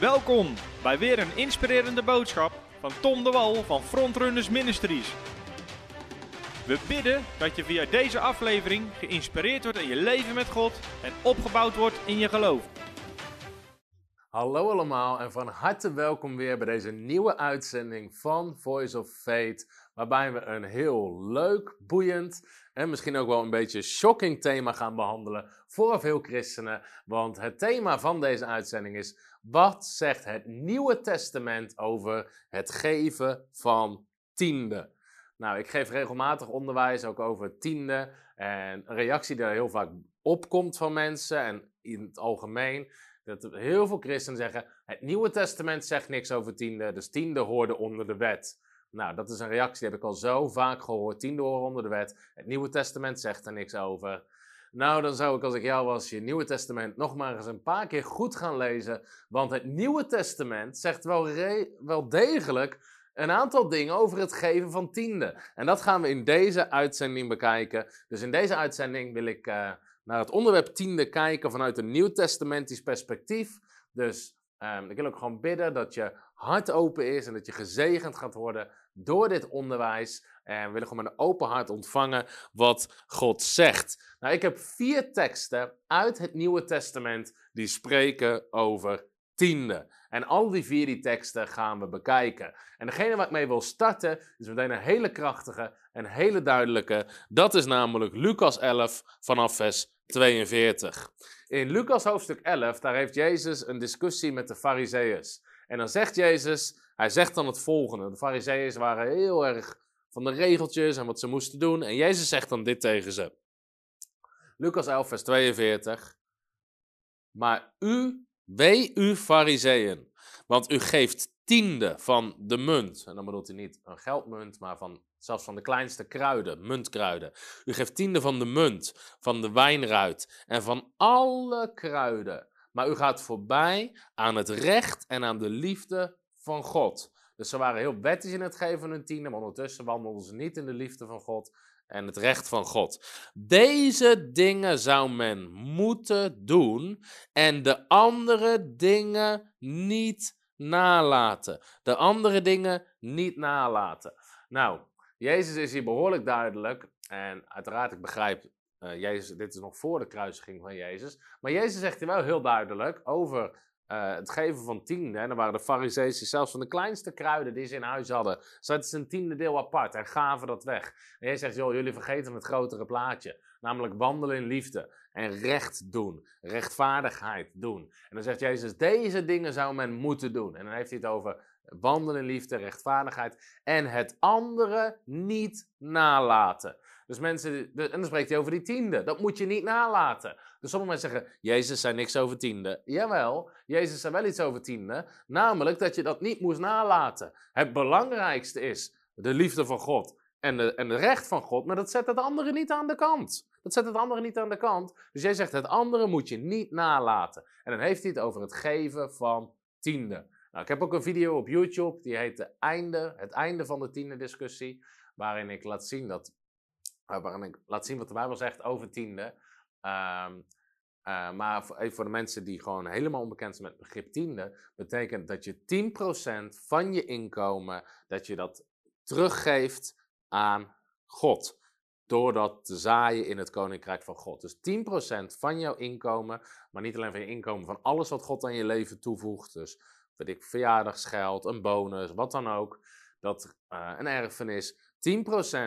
Welkom bij weer een inspirerende boodschap van Tom de Wal van Frontrunners Ministries. We bidden dat je via deze aflevering geïnspireerd wordt in je leven met God en opgebouwd wordt in je geloof. Hallo allemaal en van harte welkom weer bij deze nieuwe uitzending van Voice of Faith. Waarbij we een heel leuk, boeiend en misschien ook wel een beetje shocking thema gaan behandelen voor veel christenen. Want het thema van deze uitzending is: wat zegt het Nieuwe Testament over het geven van tiende? Nou, ik geef regelmatig onderwijs ook over tiende. En een reactie die er heel vaak opkomt van mensen en in het algemeen. Dat heel veel christenen zeggen: het Nieuwe Testament zegt niks over tiende, dus tiende hoorde onder de wet. Nou, dat is een reactie die heb ik al zo vaak gehoord. Tiende horen onder de wet. Het Nieuwe Testament zegt er niks over. Nou, dan zou ik als ik jou was, je Nieuwe Testament nog maar eens een paar keer goed gaan lezen. Want het Nieuwe Testament zegt wel, wel degelijk een aantal dingen over het geven van tiende. En dat gaan we in deze uitzending bekijken. Dus in deze uitzending wil ik uh, naar het onderwerp tiende kijken vanuit een nieuwtestamentisch perspectief. Dus um, ik wil ook gewoon bidden dat je hart open is en dat je gezegend gaat worden door dit onderwijs. En we willen gewoon met een open hart ontvangen wat God zegt. Nou, ik heb vier teksten uit het Nieuwe Testament die spreken over tiende. En al die vier die teksten gaan we bekijken. En degene waar ik mee wil starten is meteen een hele krachtige en hele duidelijke. Dat is namelijk Lucas 11 vanaf vers 42. In Lucas hoofdstuk 11, daar heeft Jezus een discussie met de Farizeeërs. En dan zegt Jezus, hij zegt dan het volgende. De Farizeeërs waren heel erg van de regeltjes en wat ze moesten doen. En Jezus zegt dan dit tegen ze. Lucas 11, vers 42. Maar u, wee u Farizeeën, want u geeft tiende van de munt. En dan bedoelt hij niet een geldmunt, maar van, zelfs van de kleinste kruiden, muntkruiden. U geeft tiende van de munt, van de wijnruit en van alle kruiden. Maar u gaat voorbij aan het recht en aan de liefde van God. Dus ze waren heel wettig in het geven van hun tiende, maar ondertussen wandelden ze niet in de liefde van God en het recht van God. Deze dingen zou men moeten doen en de andere dingen niet nalaten. De andere dingen niet nalaten. Nou, Jezus is hier behoorlijk duidelijk. En uiteraard, ik begrijp, uh, Jezus, dit is nog voor de kruisiging van Jezus. Maar Jezus zegt hier wel heel duidelijk over uh, het geven van tiende. En dan waren de fariseeën zelfs van de kleinste kruiden die ze in huis hadden, zetten ze een tiende deel apart en gaven dat weg. En jij zegt, joh, jullie vergeten het grotere plaatje. Namelijk wandelen in liefde en recht doen, rechtvaardigheid doen. En dan zegt Jezus, deze dingen zou men moeten doen. En dan heeft hij het over wandelen in liefde, rechtvaardigheid en het andere niet nalaten. Dus mensen, en dan spreekt hij over die tiende. Dat moet je niet nalaten. Dus sommige mensen zeggen, Jezus zei niks over tiende. Jawel, Jezus zei wel iets over tiende. Namelijk dat je dat niet moest nalaten. Het belangrijkste is de liefde van God en, de, en het recht van God. Maar dat zet het andere niet aan de kant. Dat zet het andere niet aan de kant. Dus jij zegt, het andere moet je niet nalaten. En dan heeft hij het over het geven van tiende. Nou, ik heb ook een video op YouTube, die heet de einde, Het einde van de tiende discussie. Waarin ik laat zien dat waarin ik laat zien wat de Bijbel zegt over tiende. Um, uh, maar voor, even voor de mensen die gewoon helemaal onbekend zijn met het begrip tiende, betekent dat je 10% van je inkomen, dat je dat teruggeeft aan God. Door dat te zaaien in het koninkrijk van God. Dus 10% van jouw inkomen, maar niet alleen van je inkomen, van alles wat God aan je leven toevoegt. Dus weet ik, verjaardagsgeld, een bonus, wat dan ook. Dat, uh, een erfenis. 10%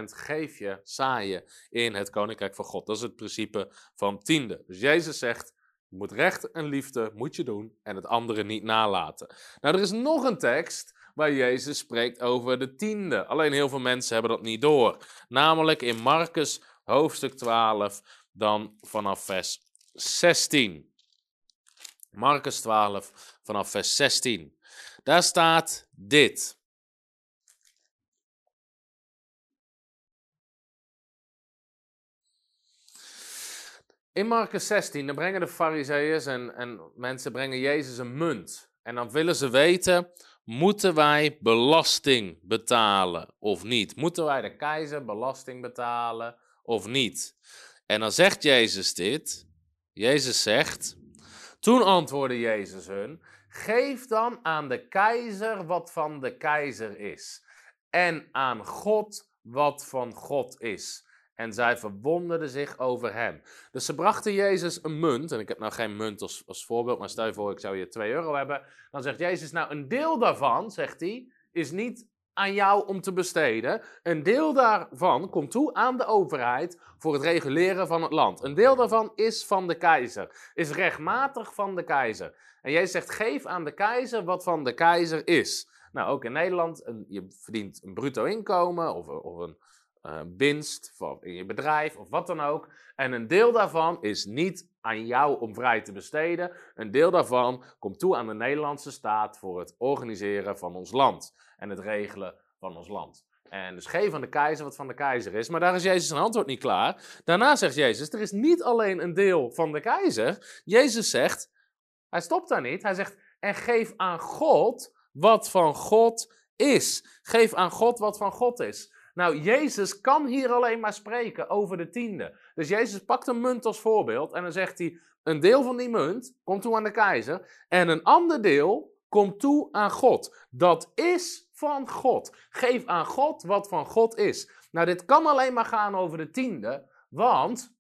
geef je, saai in het koninkrijk van God. Dat is het principe van tiende. Dus Jezus zegt, je moet recht en liefde moet je doen en het andere niet nalaten. Nou, er is nog een tekst waar Jezus spreekt over de tiende. Alleen heel veel mensen hebben dat niet door. Namelijk in Marcus hoofdstuk 12, dan vanaf vers 16. Marcus 12, vanaf vers 16. Daar staat dit. In Marcus 16, dan brengen de fariseeërs en, en mensen brengen Jezus een munt. En dan willen ze weten, moeten wij belasting betalen of niet? Moeten wij de keizer belasting betalen of niet? En dan zegt Jezus dit. Jezus zegt, toen antwoordde Jezus hun, Geef dan aan de keizer wat van de keizer is. En aan God wat van God is. En zij verwonderden zich over hem. Dus ze brachten Jezus een munt. En ik heb nou geen munt als, als voorbeeld, maar stel je voor, ik zou hier 2 euro hebben. Dan zegt Jezus, nou een deel daarvan, zegt hij, is niet aan jou om te besteden. Een deel daarvan komt toe aan de overheid voor het reguleren van het land. Een deel daarvan is van de keizer, is rechtmatig van de keizer. En Jezus zegt: geef aan de keizer wat van de keizer is. Nou, ook in Nederland, je verdient een bruto inkomen of, of een uh, winst in je bedrijf of wat dan ook. En een deel daarvan is niet aan jou om vrij te besteden. Een deel daarvan komt toe aan de Nederlandse staat voor het organiseren van ons land en het regelen van ons land. En dus geef aan de keizer wat van de keizer is. Maar daar is Jezus zijn antwoord niet klaar. Daarna zegt Jezus: er is niet alleen een deel van de keizer. Jezus zegt: hij stopt daar niet. Hij zegt: en geef aan God wat van God is. Geef aan God wat van God is. Nou, Jezus kan hier alleen maar spreken over de tiende. Dus Jezus pakt een munt als voorbeeld en dan zegt hij: een deel van die munt komt toe aan de keizer en een ander deel komt toe aan God. Dat is van God. Geef aan God wat van God is. Nou, dit kan alleen maar gaan over de tiende, want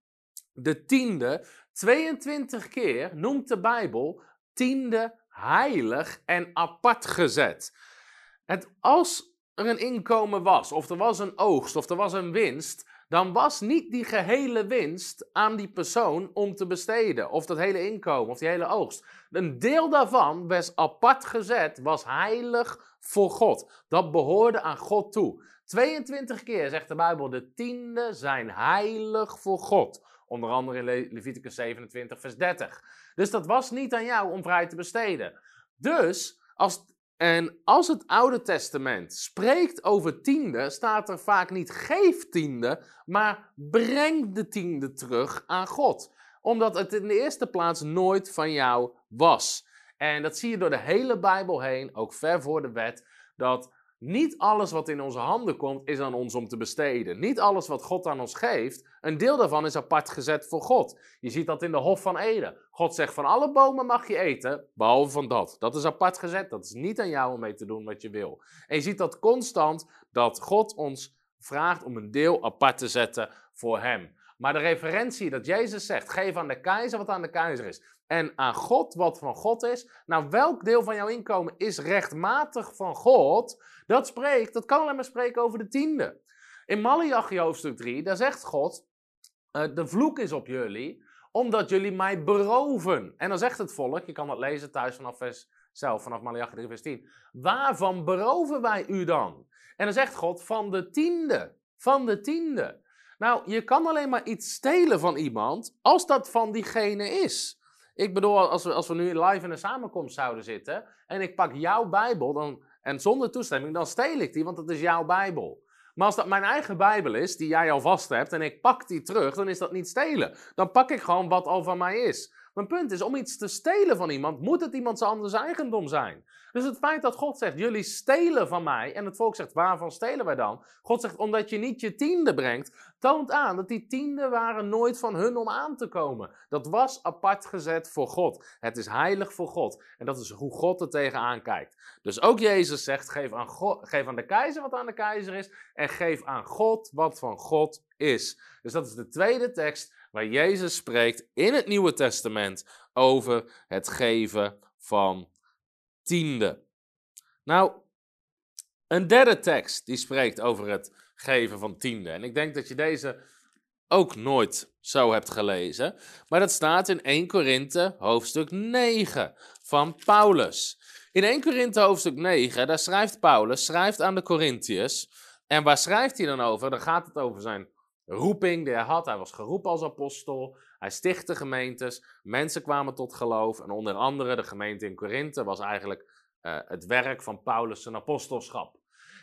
de tiende, 22 keer noemt de Bijbel tiende heilig en apart gezet. Het, als er een inkomen was, of er was een oogst, of er was een winst, dan was niet die gehele winst aan die persoon om te besteden. Of dat hele inkomen, of die hele oogst. Een deel daarvan was apart gezet, was heilig voor God. Dat behoorde aan God toe. 22 keer zegt de Bijbel, de tiende zijn heilig voor God. Onder andere in Leviticus 27, vers 30. Dus dat was niet aan jou om vrij te besteden. Dus als en als het Oude Testament spreekt over tiende, staat er vaak niet geef tiende, maar breng de tiende terug aan God. Omdat het in de eerste plaats nooit van jou was. En dat zie je door de hele Bijbel heen, ook ver voor de wet, dat niet alles wat in onze handen komt is aan ons om te besteden. Niet alles wat God aan ons geeft, een deel daarvan is apart gezet voor God. Je ziet dat in de Hof van Eden. God zegt van alle bomen mag je eten, behalve van dat. Dat is apart gezet, dat is niet aan jou om mee te doen wat je wil. En je ziet dat constant, dat God ons vraagt om een deel apart te zetten voor Hem. Maar de referentie dat Jezus zegt, geef aan de keizer wat aan de keizer is. En aan God wat van God is. Nou, welk deel van jouw inkomen is rechtmatig van God? Dat spreekt, dat kan alleen maar spreken over de tiende. In Malachi hoofdstuk 3, daar zegt God, uh, de vloek is op jullie, omdat jullie mij beroven. En dan zegt het volk, je kan dat lezen thuis vanaf vers zelf, vanaf Malachi 3 vers 10. Waarvan beroven wij u dan? En dan zegt God, van de tiende. Van de tiende. Nou, je kan alleen maar iets stelen van iemand als dat van diegene is. Ik bedoel, als we, als we nu live in een samenkomst zouden zitten en ik pak jouw Bijbel dan, en zonder toestemming, dan steel ik die, want dat is jouw Bijbel. Maar als dat mijn eigen Bijbel is, die jij al vast hebt, en ik pak die terug, dan is dat niet stelen. Dan pak ik gewoon wat al van mij is. Mijn punt is, om iets te stelen van iemand, moet het iemands anders eigendom zijn. Dus het feit dat God zegt, jullie stelen van mij, en het volk zegt, waarvan stelen wij dan? God zegt, omdat je niet je tiende brengt, toont aan dat die tiende waren nooit van hun om aan te komen. Dat was apart gezet voor God. Het is heilig voor God. En dat is hoe God er tegenaan kijkt. Dus ook Jezus zegt, geef aan, God, geef aan de keizer wat aan de keizer is, en geef aan God wat van God is. Dus dat is de tweede tekst waar Jezus spreekt in het Nieuwe Testament over het geven van tiende. Nou, een derde tekst die spreekt over het geven van tiende. En ik denk dat je deze ook nooit zo hebt gelezen. Maar dat staat in 1 Korinthe hoofdstuk 9 van Paulus. In 1 Korinthe hoofdstuk 9, daar schrijft Paulus, schrijft aan de Corinthiërs. En waar schrijft hij dan over? Dan gaat het over zijn roeping die hij had. Hij was geroepen als apostel. Hij stichtte gemeentes. Mensen kwamen tot geloof. En onder andere de gemeente in Korinthe was eigenlijk uh, het werk van Paulus' zijn apostelschap.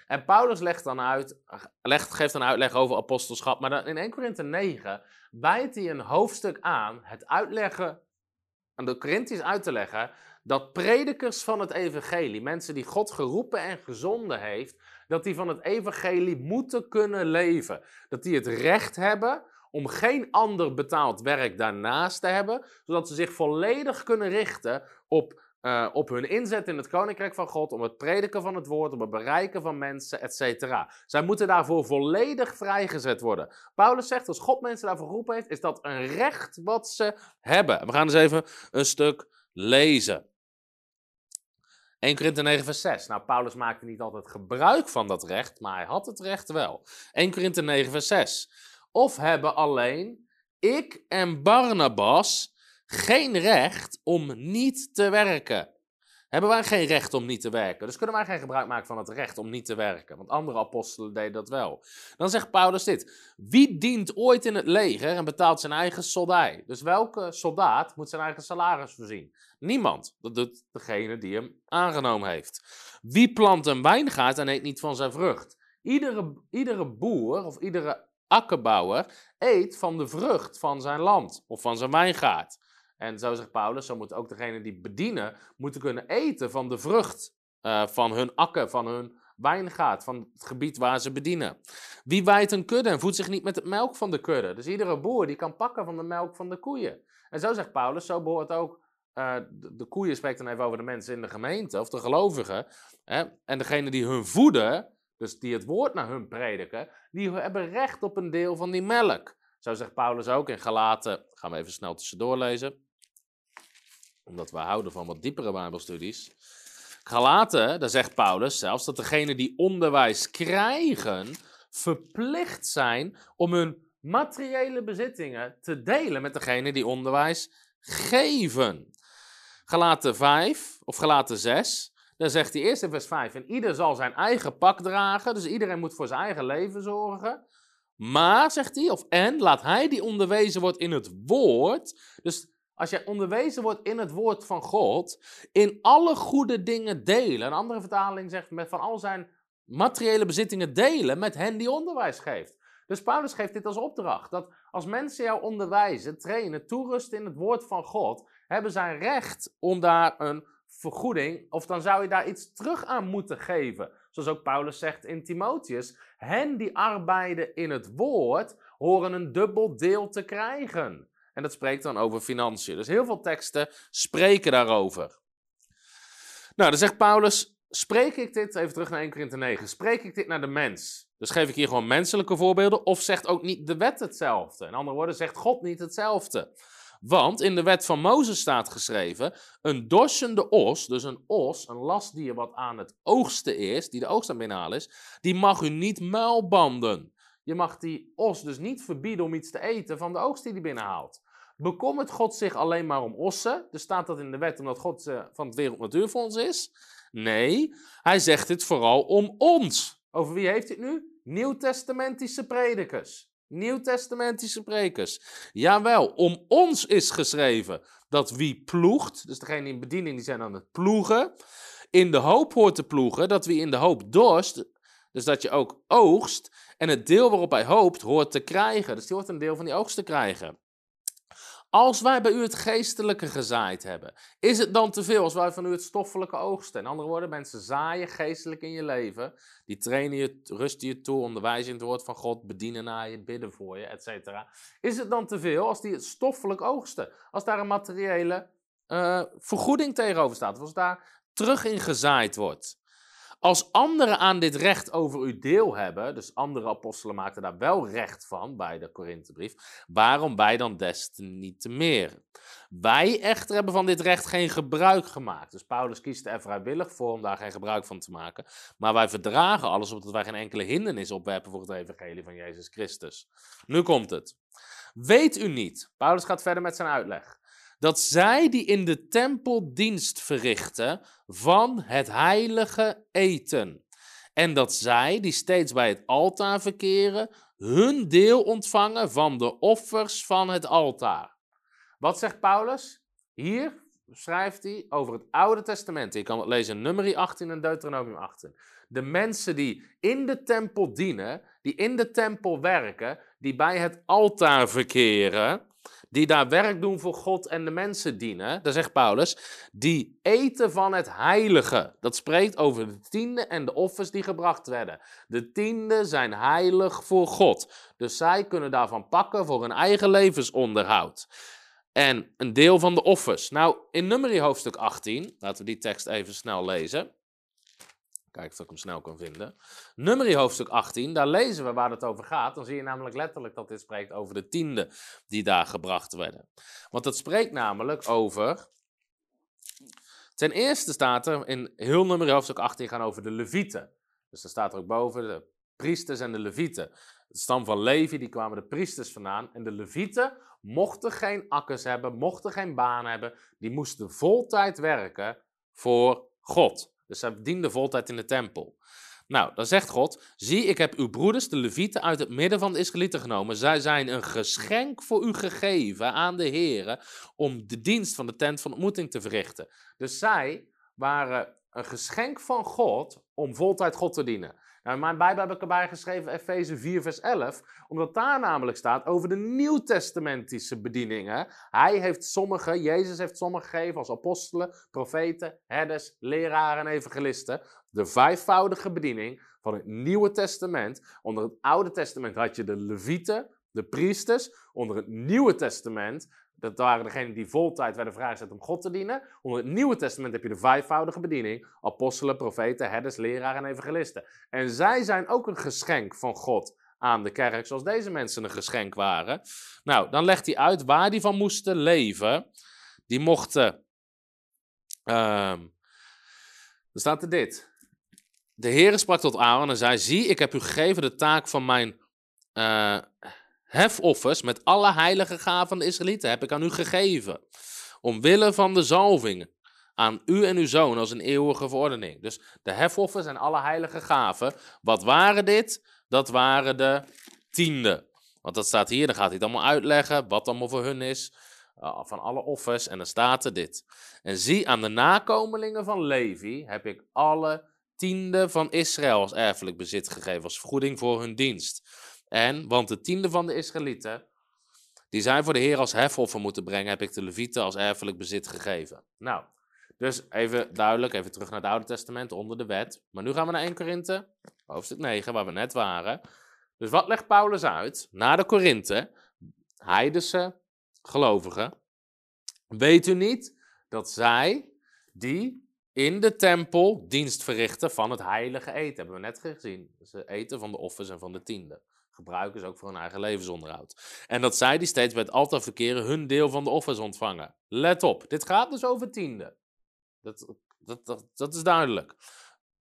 En Paulus legt dan uit, legt, geeft een uitleg over apostelschap. Maar dan in 1 Korinthe 9 bijt hij een hoofdstuk aan het uitleggen, aan de Corinthiërs uit te leggen, dat predikers van het evangelie, mensen die God geroepen en gezonden heeft, dat die van het evangelie moeten kunnen leven. Dat die het recht hebben om geen ander betaald werk daarnaast te hebben, zodat ze zich volledig kunnen richten op eh, op hun inzet in het koninkrijk van God, om het prediken van het woord, om het bereiken van mensen, etc. Zij moeten daarvoor volledig vrijgezet worden. Paulus zegt, als God mensen daarvoor geroepen heeft, is dat een recht wat ze hebben. We gaan eens even een stuk lezen. 1 Korinthe 9 vers 6. Nou, Paulus maakte niet altijd gebruik van dat recht, maar hij had het recht wel. 1 Korinthe 9 vers 6. Of hebben alleen ik en Barnabas geen recht om niet te werken. Hebben wij geen recht om niet te werken? Dus kunnen wij geen gebruik maken van het recht om niet te werken? Want andere apostelen deden dat wel. Dan zegt Paulus dit: Wie dient ooit in het leger en betaalt zijn eigen soldij? Dus welke soldaat moet zijn eigen salaris voorzien? Niemand. Dat doet degene die hem aangenomen heeft. Wie plant een wijngaard en eet niet van zijn vrucht? Iedere, iedere boer of iedere akkerbouwer eet van de vrucht van zijn land of van zijn wijngaard. En zo zegt Paulus, zo moet ook degene die bedienen, moeten kunnen eten van de vrucht uh, van hun akker, van hun wijngaard, van het gebied waar ze bedienen. Wie wijt een kudde en voedt zich niet met het melk van de kudde? Dus iedere boer die kan pakken van de melk van de koeien. En zo zegt Paulus, zo behoort ook de, de, koeien spreekt dan even over de mensen in de gemeente, of de gelovigen. Hè? En degene die hun voeden, dus die het woord naar hun prediken, die hebben recht op een deel van die melk. Zo zegt Paulus ook in Galaten, gaan we even snel tussendoor lezen omdat we houden van wat diepere Bijbelstudies. Galaten, daar zegt Paulus zelfs dat degenen die onderwijs krijgen, verplicht zijn om hun materiële bezittingen te delen met degenen die onderwijs geven. Galaten 5 of Galaten 6, daar zegt hij eerst in vers 5: En ieder zal zijn eigen pak dragen, dus iedereen moet voor zijn eigen leven zorgen. Maar, zegt hij, of en, laat hij die onderwezen wordt in het woord. Dus als jij onderwezen wordt in het woord van God, in alle goede dingen delen. Een andere vertaling zegt met van al zijn materiële bezittingen delen met hen die onderwijs geeft. Dus Paulus geeft dit als opdracht. Dat als mensen jou onderwijzen, trainen, toerusten in het woord van God, hebben zij recht om daar een vergoeding, of dan zou je daar iets terug aan moeten geven. Zoals ook Paulus zegt in Timotheus, hen die arbeiden in het woord, horen een dubbel deel te krijgen. En dat spreekt dan over financiën. Dus heel veel teksten spreken daarover. Nou, dan zegt Paulus, spreek ik dit, even terug naar 1 Korinthe 9, spreek ik dit naar de mens? Dus geef ik hier gewoon menselijke voorbeelden, of zegt ook niet de wet hetzelfde? In andere woorden, zegt God niet hetzelfde? Want in de wet van Mozes staat geschreven: een dorsende os, dus een os, een lastdier wat aan het oogsten is, die de oogst aan binnenhalen is, die mag u niet muilbanden. Je mag die os dus niet verbieden om iets te eten van de oogst die hij binnenhaalt. Bekommert God zich alleen maar om ossen? Dus staat dat in de wet omdat God uh, van het Wereld Natuurfonds is? Nee, hij zegt dit vooral om ons. Over wie heeft het nu? Nieuwtestamentische predikers. Nieuwtestamentische predikers. Jawel, om ons is geschreven dat wie ploegt, dus degene in bediening die zijn aan het ploegen, in de hoop hoort te ploegen, dat wie in de hoop dorst, dus dat je ook oogst, en het deel waarop hij hoopt hoort te krijgen. Dus die hoort een deel van die oogst te krijgen. Als wij bij u het geestelijke gezaaid hebben, is het dan te veel als wij van u het stoffelijke oogsten? In andere woorden, mensen zaaien geestelijk in je leven. Die trainen je, rusten je toe, onderwijzen in het woord van God, bedienen naar je, bidden voor je, etc. Is het dan te veel als die het stoffelijk oogsten? Als daar een materiële uh, vergoeding tegenover staat, of als daar terug in gezaaid wordt? Als anderen aan dit recht over u deel hebben, dus andere apostelen maakten daar wel recht van bij de Korinthebrief, waarom wij dan des te niet te meer? Wij echter hebben van dit recht geen gebruik gemaakt. Dus Paulus kiest er vrijwillig voor om daar geen gebruik van te maken. Maar wij verdragen alles opdat wij geen enkele hindernis opwerpen voor het evangelie van Jezus Christus. Nu komt het. Weet u niet, Paulus gaat verder met zijn uitleg dat zij die in de tempel dienst verrichten van het heilige eten. En dat zij die steeds bij het altaar verkeren, hun deel ontvangen van de offers van het altaar. Wat zegt Paulus? Hier schrijft hij over het Oude Testament. Je kan het lezen in Numeri 18 en Deuteronomium 18. De mensen die in de tempel dienen, die in de tempel werken, die bij het altaar verkeren, die daar werk doen voor God en de mensen dienen, daar zegt Paulus, die eten van het heilige. Dat spreekt over de tiende en de offers die gebracht werden. De tiende zijn heilig voor God. Dus zij kunnen daarvan pakken voor hun eigen levensonderhoud. En een deel van de offers. Nou, in Nummerie hoofdstuk 18, laten we die tekst even snel lezen. Kijk of ik hem snel kan vinden. Nummerie hoofdstuk 18, daar lezen we waar het over gaat. Dan zie je namelijk letterlijk dat dit spreekt over de tiende die daar gebracht werden. Want het spreekt namelijk over. Ten eerste staat er in heel Nummerie hoofdstuk 18 gaan over de Levieten. Dus er staat er ook boven de priesters en de Levieten. Het stam van Levi, die kwamen de priesters vandaan. En de Levieten mochten geen akkers hebben, mochten geen baan hebben. Die moesten voltijd werken voor God. Dus zij dienden voltijd in de tempel. Nou, dan zegt God: Zie, ik heb uw broeders, de Levieten, uit het midden van de Israëlieten genomen. Zij zijn een geschenk voor u gegeven aan de Heeren om de dienst van de tent van ontmoeting te verrichten. Dus zij waren een geschenk van God om voltijd God te dienen. Nou, in mijn Bijbel heb ik erbij geschreven Efeze 4, vers 11, omdat daar namelijk staat over de nieuwtestamentische bedieningen. Hij heeft sommige, Jezus heeft sommige gegeven als apostelen, profeten, herders, leraren en evangelisten. De vijfvoudige bediening van het Nieuwe Testament. Onder het Oude Testament had je de Levieten, de priesters. Onder het Nieuwe Testament dat waren degenen die voltijd werden vrijgezet om God te dienen. Onder het Nieuwe Testament heb je de vijfvoudige bediening: apostelen, profeten, herders, leraren en evangelisten. En zij zijn ook een geschenk van God aan de kerk, zoals deze mensen een geschenk waren. Nou, dan legt hij uit waar die van moesten leven. Die mochten. Uh, dan staat er dit. De Heer sprak tot Aaron en zei: Zie, ik heb u gegeven de taak van mijn. Uh, Hefoffers met alle heilige gaven van de Israëlieten heb ik aan u gegeven. Omwille van de zalvingen. Aan u en uw zoon als een eeuwige verordening. Dus de hefoffers en alle heilige gaven. Wat waren dit? Dat waren de tiende. Want dat staat hier, dan gaat hij het allemaal uitleggen. Wat allemaal voor hun is. Uh, van alle offers. En dan staat er dit. En zie, aan de nakomelingen van Levi heb ik alle tiende van Israël als erfelijk bezit gegeven. Als vergoeding voor hun dienst. En, want de tiende van de Israëlieten, die zij voor de Heer als hefoffer moeten brengen, heb ik de Levieten als erfelijk bezit gegeven. Nou, dus even duidelijk, even terug naar het Oude Testament onder de wet. Maar nu gaan we naar 1 Korinthe, hoofdstuk 9, waar we net waren. Dus wat legt Paulus uit? Na de Korinthe, heidense gelovigen, weet u niet dat zij die in de tempel dienst verrichten van het heilige eten, hebben we net gezien. Ze eten van de offers en van de tiende gebruiken ze ook voor hun eigen levensonderhoud. En dat zij die steeds bij het altaar verkeren hun deel van de offers ontvangen. Let op, dit gaat dus over tiende. Dat, dat, dat, is duidelijk.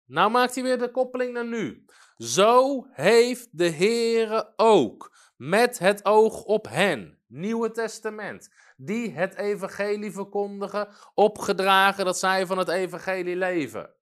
Nou maakt hij weer de koppeling naar nu. Zo heeft de Heere ook met het oog op hen, Nieuwe Testament, die het evangelie verkondigen, opgedragen dat zij van het evangelie leven.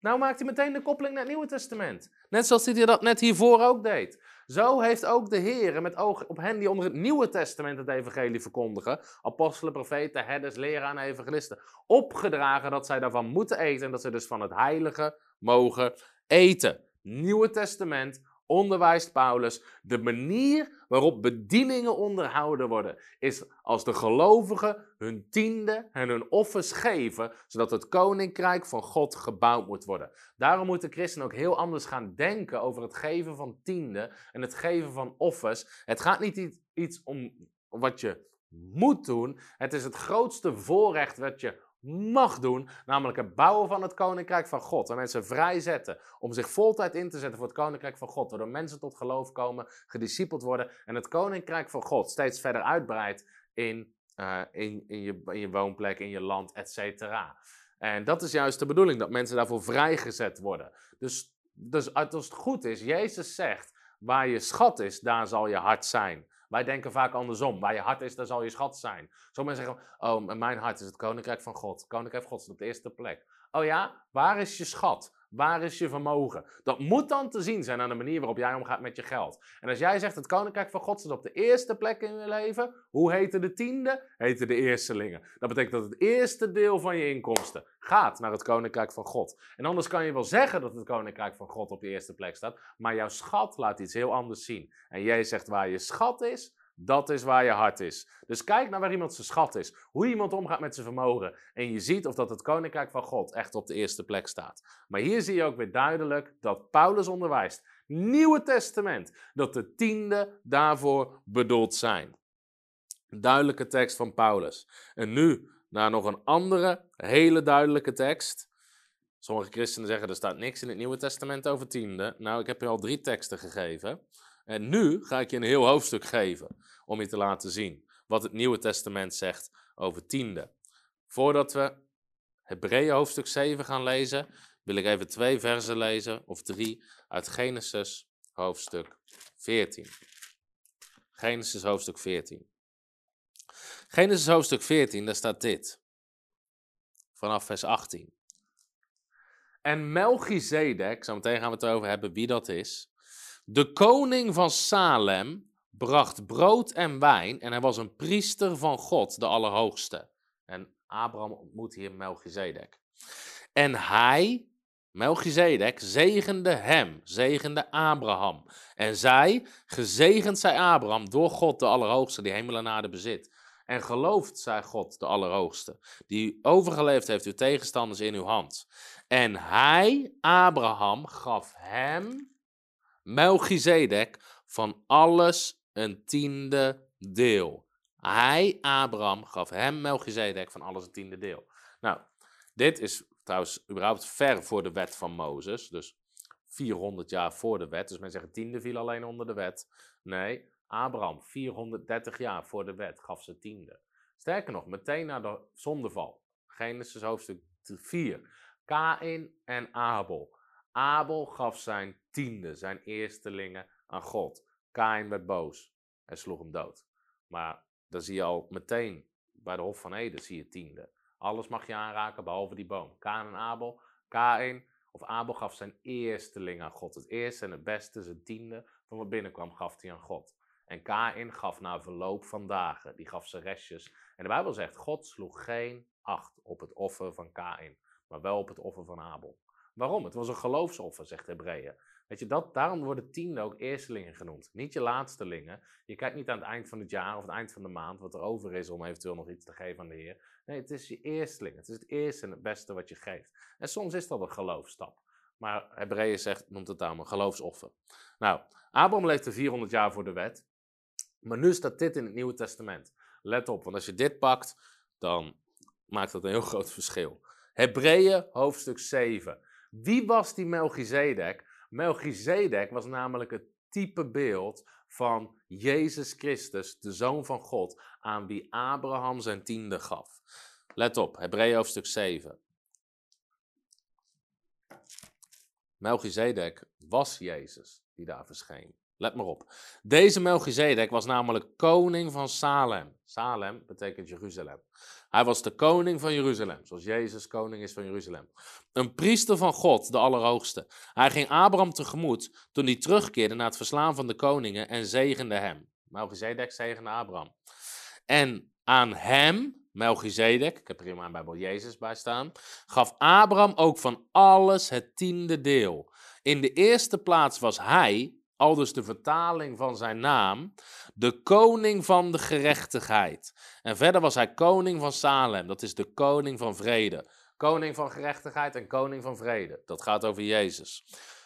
Nou maakt hij meteen de koppeling naar het Nieuwe Testament. Net zoals hij dat net hiervoor ook deed. Zo heeft ook de Heer met oog op hen die onder het Nieuwe Testament het evangelie verkondigen, apostelen, profeten, herders, leraren en evangelisten, opgedragen dat zij daarvan moeten eten en dat ze dus van het heilige mogen eten. Nieuwe Testament, onderwijst Paulus, de manier waarop bedieningen onderhouden worden, is als de gelovigen hun tiende en hun offers geven, zodat het koninkrijk van God gebouwd moet worden. Daarom moeten christenen ook heel anders gaan denken over het geven van tiende en het geven van offers. Het gaat niet iets om wat je moet doen, het is het grootste voorrecht wat je mag doen, namelijk het bouwen van het koninkrijk van God. En mensen vrijzetten om zich voltijd in te zetten voor het koninkrijk van God. Waardoor mensen tot geloof komen, gediscipeld worden en het koninkrijk van God steeds verder uitbreidt in, uh, in, in, je, in je woonplek, in je land, et cetera. En dat is juist de bedoeling, dat mensen daarvoor vrijgezet worden. Dus, dus als het goed is, Jezus zegt, waar je schat is, daar zal je hart zijn. Wij denken vaak andersom. Waar je hart is, daar zal je schat zijn. Sommigen zeggen, oh, mijn hart is het koninkrijk van God. Koninkrijk van God is op de eerste plek. Oh ja, waar is je schat? Waar is je vermogen? Dat moet dan te zien zijn aan de manier waarop jij omgaat met je geld. En als jij zegt het koninkrijk van God staat op de eerste plek in je leven, hoe heten de tiende? Heten de eerstelingen. Dat betekent dat het eerste deel van je inkomsten gaat naar het koninkrijk van God. En anders kan je wel zeggen dat het koninkrijk van God op de eerste plek staat, maar jouw schat laat iets heel anders zien. En jij zegt waar je schat is, dat is waar je hart is. Dus kijk naar waar iemand zijn schat is. Hoe iemand omgaat met zijn vermogen. En je ziet of dat het koninkrijk van God echt op de eerste plek staat. Maar hier zie je ook weer duidelijk dat Paulus onderwijst. Nieuwe Testament. Dat de tiende daarvoor bedoeld zijn. Duidelijke tekst van Paulus. En nu naar nog een andere, hele duidelijke tekst. Sommige christenen zeggen er staat niks in het Nieuwe Testament over tiende. Nou, ik heb je al drie teksten gegeven. En nu ga ik je een heel hoofdstuk geven om je te laten zien wat het Nieuwe Testament zegt over tiende. Voordat we Hebreeën hoofdstuk 7 gaan lezen, wil ik even twee versen lezen, of drie, uit Genesis hoofdstuk 14. Genesis hoofdstuk 14. Genesis hoofdstuk 14, daar staat dit. Vanaf vers 18. En Melchizedek, zo meteen gaan we het over hebben wie dat is. De koning van Salem bracht brood en wijn en hij was een priester van God, de Allerhoogste. En Abraham ontmoet hier Melchizedek. En hij, Melchizedek, zegende hem, zegende Abraham. En zij, gezegend zij Abraham door God, de Allerhoogste, die hemel en aarde bezit. En gelooft zij God, de Allerhoogste, die overgeleefd heeft uw tegenstanders in uw hand. En hij, Abraham, gaf hem, Melchizedek, van alles een tiende deel. Hij, Abraham, gaf hem, Melchizedek, van alles een tiende deel. Nou, dit is trouwens überhaupt ver voor de wet van Mozes. Dus 400 jaar voor de wet. Dus men zegt tiende viel alleen onder de wet. Nee, Abraham, 430 jaar voor de wet, gaf ze tiende. Sterker nog, meteen na de zondeval. Genesis hoofdstuk 4. Kain en Abel. Abel gaf zijn tiende, zijn eerstelingen aan God. Kain werd boos en sloeg hem dood. Maar dan zie je al meteen bij de Hof van Eden zie je tiende. Alles mag je aanraken behalve die boom. Kain en Abel. Kain of Abel gaf zijn eersteling aan God. Het eerste en het beste, zijn tiende van wat binnenkwam, gaf hij aan God. En Kain gaf na verloop van dagen, die gaf zijn restjes. En de Bijbel zegt, God sloeg geen acht op het offer van Kain, maar wel op het offer van Abel. Waarom? Het was een geloofsoffer, zegt Hebreeën. Weet je, dat, daarom worden tienden ook eerstelingen genoemd. Niet je laatstelingen. Je kijkt niet aan het eind van het jaar of het eind van de maand wat er over is om eventueel nog iets te geven aan de Heer. Nee, het is je eersteling. Het is het eerste en het beste wat je geeft. En soms is dat een geloofstap. Maar Hebreeën zegt, noemt het daarom een geloofsoffer. Nou, Abraham leefde 400 jaar voor de wet. Maar nu staat dit in het Nieuwe Testament. Let op, want als je dit pakt, dan maakt dat een heel groot verschil. Hebreeën hoofdstuk 7. Wie was die Melchizedek? Melchizedek was namelijk het type beeld van Jezus Christus, de Zoon van God, aan wie Abraham zijn tiende gaf. Let op, Hebreeën hoofdstuk 7. Melchizedek was Jezus die daar verscheen. Let maar op. Deze Melchizedek was namelijk koning van Salem. Salem betekent Jeruzalem. Hij was de koning van Jeruzalem, zoals Jezus koning is van Jeruzalem. Een priester van God, de Allerhoogste. Hij ging Abraham tegemoet toen hij terugkeerde na het verslaan van de koningen en zegende hem. Melchizedek zegende Abraham. En aan hem, Melchizedek, ik heb er in mijn Bijbel Jezus bij staan, gaf Abraham ook van alles het tiende deel. In de eerste plaats was hij, al dus de vertaling van zijn naam, de koning van de gerechtigheid. En verder was hij koning van Salem, dat is de koning van vrede. Koning van gerechtigheid en koning van vrede. Dat gaat over Jezus.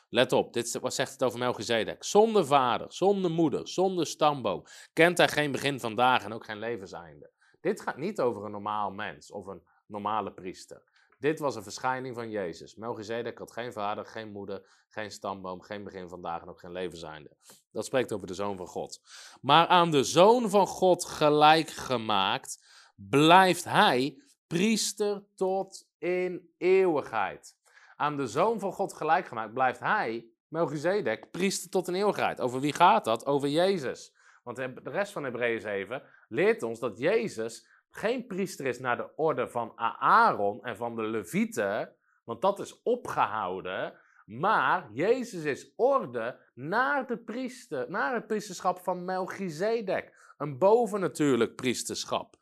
Let op, dit wat zegt het over Melchizedek. Zonder vader, zonder moeder, zonder stamboom kent hij geen begin van dagen en ook geen levenseinde. Dit gaat niet over een normaal mens of een normale priester. Dit was een verschijning van Jezus. Melchizedek had geen vader, geen moeder, geen stamboom, geen begin van dagen en ook geen levenseinde. Dat spreekt over de Zoon van God. Maar aan de Zoon van God gelijk gemaakt, blijft hij priester tot in eeuwigheid. Aan de Zoon van God gelijk gemaakt, blijft hij, Melchizedek, priester tot in eeuwigheid. Over wie gaat dat? Over Jezus. Want de rest van Hebreeën 7 leert ons dat Jezus geen priester is naar de orde van Aaron en van de Levieten, want dat is opgehouden. Maar Jezus is orde naar, de priester, naar het priesterschap van Melchizedek. Een bovennatuurlijk priesterschap.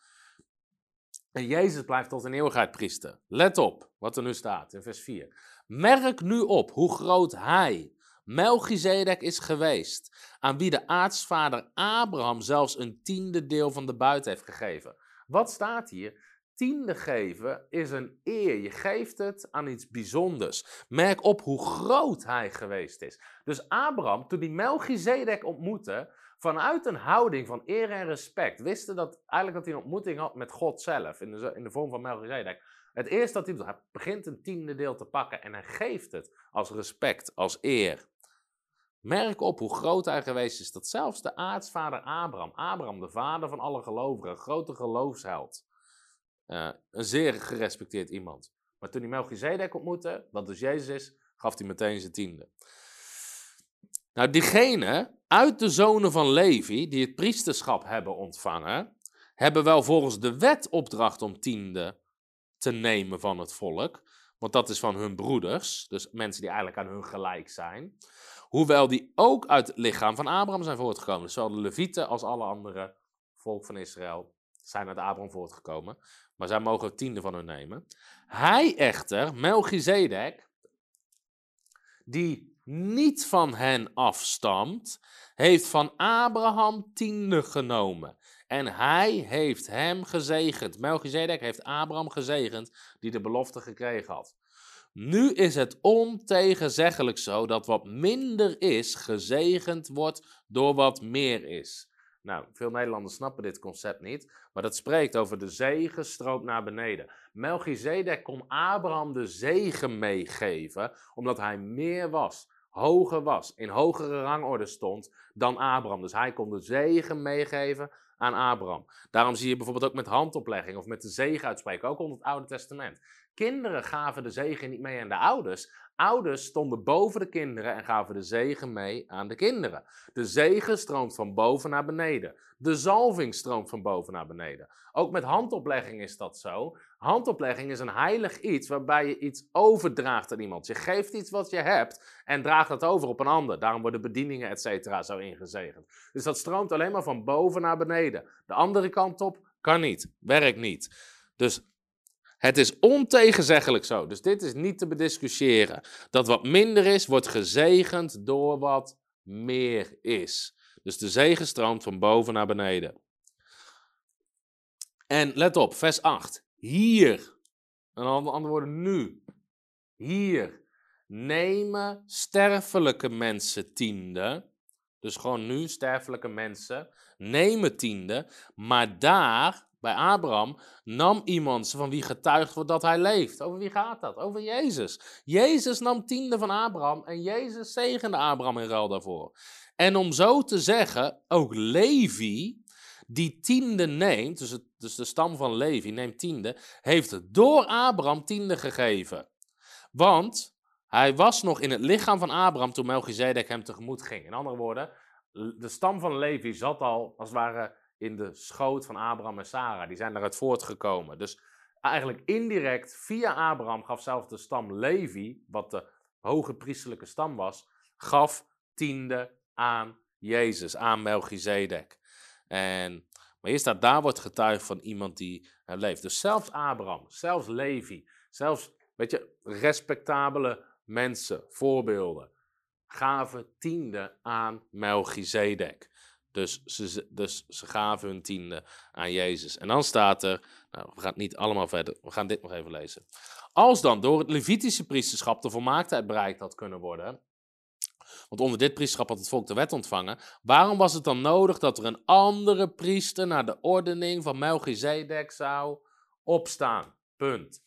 En Jezus blijft tot een eeuwigheid priester. Let op wat er nu staat in vers 4. Merk nu op hoe groot hij, Melchizedek, is geweest, aan wie de aartsvader Abraham zelfs een tiende deel van de buit heeft gegeven. Wat staat hier? Tiende geven is een eer. Je geeft het aan iets bijzonders. Merk op hoe groot hij geweest is. Dus Abraham, toen hij Melchizedek ontmoette, vanuit een houding van eer en respect, wisten dat eigenlijk dat hij een ontmoeting had met God zelf, in de, in de vorm van Melchizedek. Het eerste dat hij doet, hij begint een tiende deel te pakken en hij geeft het als respect, als eer. Merk op hoe groot hij geweest is, dat zelfs de aartsvader Abraham, Abraham, de vader van alle gelovigen, grote geloofsheld, uh, een zeer gerespecteerd iemand. Maar toen hij Melchizedek ontmoette, wat dus Jezus is, gaf hij meteen zijn tiende. Nou, diegenen uit de zonen van Levi, die het priesterschap hebben ontvangen, hebben wel volgens de wet opdracht om tiende te nemen van het volk. Want dat is van hun broeders, dus mensen die eigenlijk aan hun gelijk zijn. Hoewel die ook uit het lichaam van Abraham zijn voortgekomen. Dus zowel de Levieten als alle andere volk van Israël zijn uit Abraham voortgekomen. Maar zij mogen tiende van hun nemen. Hij echter, Melchizedek, die niet van hen afstamt, heeft van Abraham tiende genomen. En hij heeft hem gezegend. Melchizedek heeft Abraham gezegend, die de belofte gekregen had. Nu is het ontegenzeggelijk zo dat wat minder is, gezegend wordt door wat meer is. Nou, veel Nederlanders snappen dit concept niet, maar dat spreekt over de zegen stroomt naar beneden. Melchizedek kon Abraham de zegen meegeven, omdat hij meer was, hoger was, in hogere rangorde stond dan Abraham. Dus hij kon de zegen meegeven aan Abraham. Daarom zie je bijvoorbeeld ook met handoplegging of met de zegen uitspreken, ook onder het Oude Testament. Kinderen gaven de zegen niet mee aan de ouders. Ouders stonden boven de kinderen en gaven de zegen mee aan de kinderen. De zegen stroomt van boven naar beneden. De zalving stroomt van boven naar beneden. Ook met handoplegging is dat zo. Handoplegging is een heilig iets waarbij je iets overdraagt aan iemand. Je geeft iets wat je hebt en draagt dat over op een ander. Daarom worden bedieningen et cetera zo ingezegend. Dus dat stroomt alleen maar van boven naar beneden. De andere kant op kan niet, werkt niet. Dus het is ontegenzeggelijk zo. Dus dit is niet te bediscussiëren. Dat wat minder is, wordt gezegend door wat meer is. Dus de zegen stroomt van boven naar beneden. En let op, vers 8. Hier, en andere woorden nu, hier nemen sterfelijke mensen tiende. Dus gewoon nu, sterfelijke mensen, nemen tiende. Maar daar, bij Abraham, nam iemand van wie getuigd wordt dat hij leeft. Over wie gaat dat? Over Jezus. Jezus nam tiende van Abraham en Jezus zegende Abraham in ruil daarvoor. En om zo te zeggen, ook Levi, die tiende neemt, dus, het, dus de stam van Levi neemt tiende, heeft door Abraham tiende gegeven. Want hij was nog in het lichaam van Abraham toen Melchizedek hem tegemoet ging. In andere woorden, de stam van Levi zat al als het ware in de schoot van Abraham en Sarah. Die zijn eruit voortgekomen. Dus eigenlijk indirect via Abraham gaf zelfs de stam Levi, wat de hoge priestelijke stam was, gaf tiende aan Jezus, aan Melchizedek. En, maar hier staat, daar wordt getuigd van iemand die leeft. Dus zelfs Abraham, zelfs Levi, zelfs, weet je, respectabele mensen, voorbeelden, gaven tiende aan Melchizedek. Dus ze, dus ze gaven hun tiende aan Jezus. En dan staat er, nou, we gaan niet allemaal verder, we gaan dit nog even lezen. Als dan door het Levitische priesterschap de volmaaktheid bereikt had kunnen worden, want onder dit priesterschap had het volk de wet ontvangen. Waarom was het dan nodig dat er een andere priester naar de ordening van Melchizedek zou opstaan? Punt.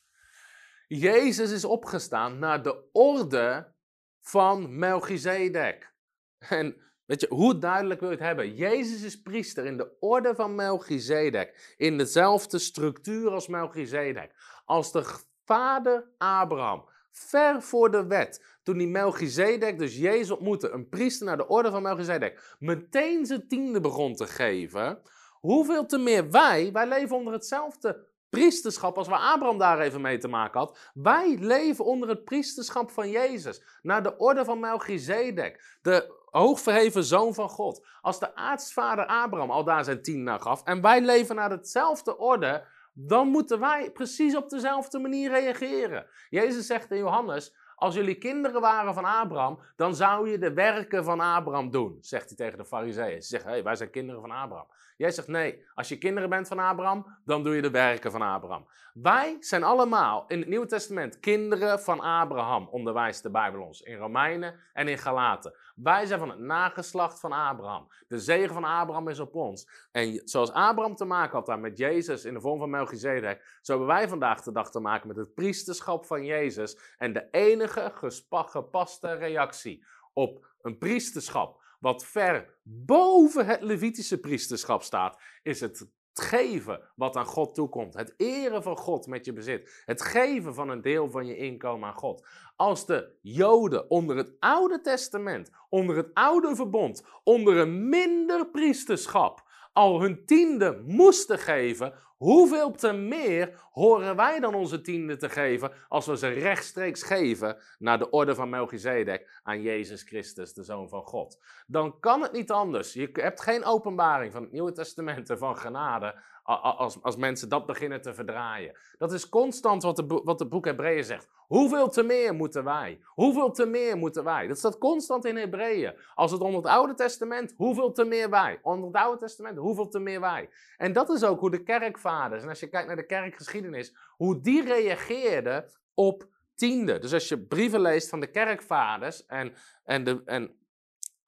Jezus is opgestaan naar de orde van Melchizedek. En weet je, hoe duidelijk wil je het hebben? Jezus is priester in de orde van Melchizedek. In dezelfde structuur als Melchizedek. Als de vader Abraham ver voor de wet, toen die Melchizedek, dus Jezus ontmoette, een priester naar de orde van Melchizedek, meteen zijn tiende begon te geven, hoeveel te meer wij, wij leven onder hetzelfde priesterschap als waar Abraham daar even mee te maken had. Wij leven onder het priesterschap van Jezus, naar de orde van Melchizedek, de hoogverheven zoon van God. Als de aartsvader Abraham al daar zijn tien naar gaf en wij leven naar hetzelfde orde, dan moeten wij precies op dezelfde manier reageren. Jezus zegt in Johannes: Als jullie kinderen waren van Abraham, dan zou je de werken van Abraham doen, zegt hij tegen de Farizeeën. Ze zeggen: hey, wij zijn kinderen van Abraham. Jij zegt nee, als je kinderen bent van Abraham, dan doe je de werken van Abraham. Wij zijn allemaal in het Nieuwe Testament kinderen van Abraham, onderwijst de Bijbel ons in Romeinen en in Galaten. Wij zijn van het nageslacht van Abraham. De zegen van Abraham is op ons. En zoals Abraham te maken had daar met Jezus in de vorm van Melchizedek, zo hebben wij vandaag de dag te maken met het priesterschap van Jezus. En de enige gepaste reactie op een priesterschap wat ver boven het Levitische priesterschap staat, is het geven wat aan God toekomt. Het eren van God met je bezit. Het geven van een deel van je inkomen aan God. Als de Joden onder het Oude Testament, onder het Oude Verbond, onder een minder priesterschap, al hun tiende moesten geven, hoeveel te meer horen wij dan onze tiende te geven als we ze rechtstreeks geven naar de orde van Melchizedek aan Jezus Christus, de Zoon van God? Dan kan het niet anders. Je hebt geen openbaring van het Nieuwe Testament en van genade als, als mensen dat beginnen te verdraaien. Dat is constant wat, de, wat het boek Hebreeën zegt. Hoeveel te meer moeten wij? Hoeveel te meer moeten wij? Dat staat constant in Hebreeën. Als het onder het Oude Testament, hoeveel te meer wij? Onder het Oude Testament, hoeveel te meer wij? En dat is ook hoe de kerkvaders, en als je kijkt naar de kerkgeschiedenis, hoe die reageerden op tiende. Dus als je brieven leest van de kerkvaders en, en, de, en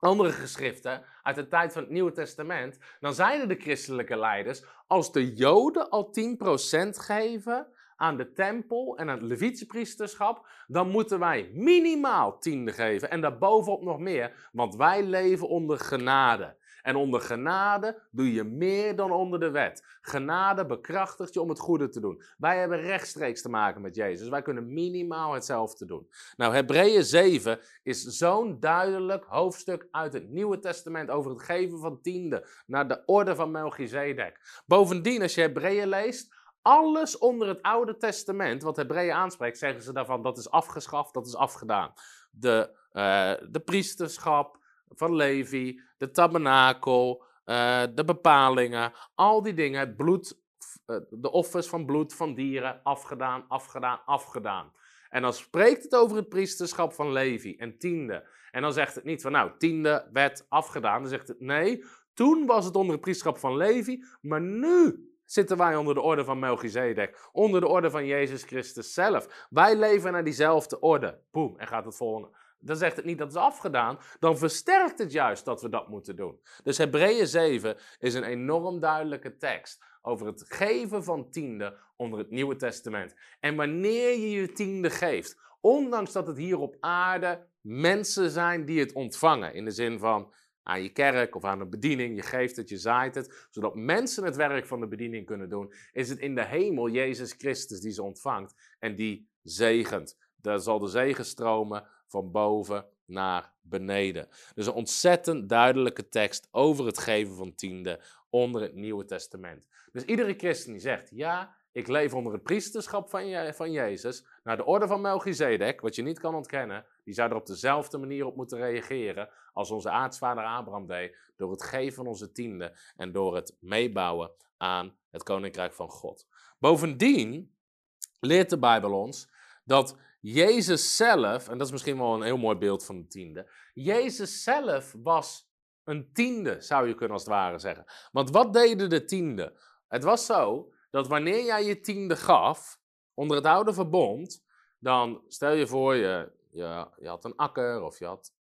andere geschriften uit de tijd van het Nieuwe Testament, dan zeiden de christelijke leiders, als de Joden al 10% geven aan de tempel en aan het Levitische priesterschap, dan moeten wij minimaal tiende geven en daarbovenop nog meer, want wij leven onder genade. En onder genade doe je meer dan onder de wet. Genade bekrachtigt je om het goede te doen. Wij hebben rechtstreeks te maken met Jezus. Wij kunnen minimaal hetzelfde doen. Nou, Hebreeën 7 is zo'n duidelijk hoofdstuk uit het Nieuwe Testament over het geven van tiende naar de orde van Melchizedek. Bovendien, als je Hebreeën leest, alles onder het Oude Testament, wat Hebreeën aanspreekt, zeggen ze daarvan dat is afgeschaft, dat is afgedaan. De, uh, de priesterschap, van Levi, de tabernakel, uh, de bepalingen, al die dingen, het bloed, uh, de offers van bloed van dieren, afgedaan, afgedaan, afgedaan. En dan spreekt het over het priesterschap van Levi en tiende. En dan zegt het niet van nou, tiende werd afgedaan. Dan zegt het nee, toen was het onder het priesterschap van Levi, maar nu zitten wij onder de orde van Melchizedek, onder de orde van Jezus Christus zelf. Wij leven naar diezelfde orde. Boom, en gaat het volgende dan zegt het niet dat het is afgedaan, dan versterkt het juist dat we dat moeten doen. Dus Hebreeën 7 is een enorm duidelijke tekst over het geven van tiende onder het Nieuwe Testament. En wanneer je je tiende geeft, ondanks dat het hier op aarde mensen zijn die het ontvangen, in de zin van aan je kerk of aan een bediening, je geeft het, je zaait het, zodat mensen het werk van de bediening kunnen doen, is het in de hemel Jezus Christus die ze ontvangt en die zegent. Daar zal de zegen stromen van boven naar beneden. Dus een ontzettend duidelijke tekst over het geven van tiende onder het Nieuwe Testament. Dus iedere christen die zegt, ja, ik leef onder het priesterschap van, van Jezus, naar de orde van Melchizedek, wat je niet kan ontkennen, die zou er op dezelfde manier op moeten reageren als onze aartsvader Abraham deed, door het geven van onze tiende en door het meebouwen aan het koninkrijk van God. Bovendien leert de Bijbel ons dat Jezus zelf, en dat is misschien wel een heel mooi beeld van de tiende. Jezus zelf was een tiende, zou je kunnen als het ware zeggen. Want wat deden de tiende? Het was zo dat wanneer jij je tiende gaf, onder het oude verbond, dan stel je voor, je, je, je had een akker of je had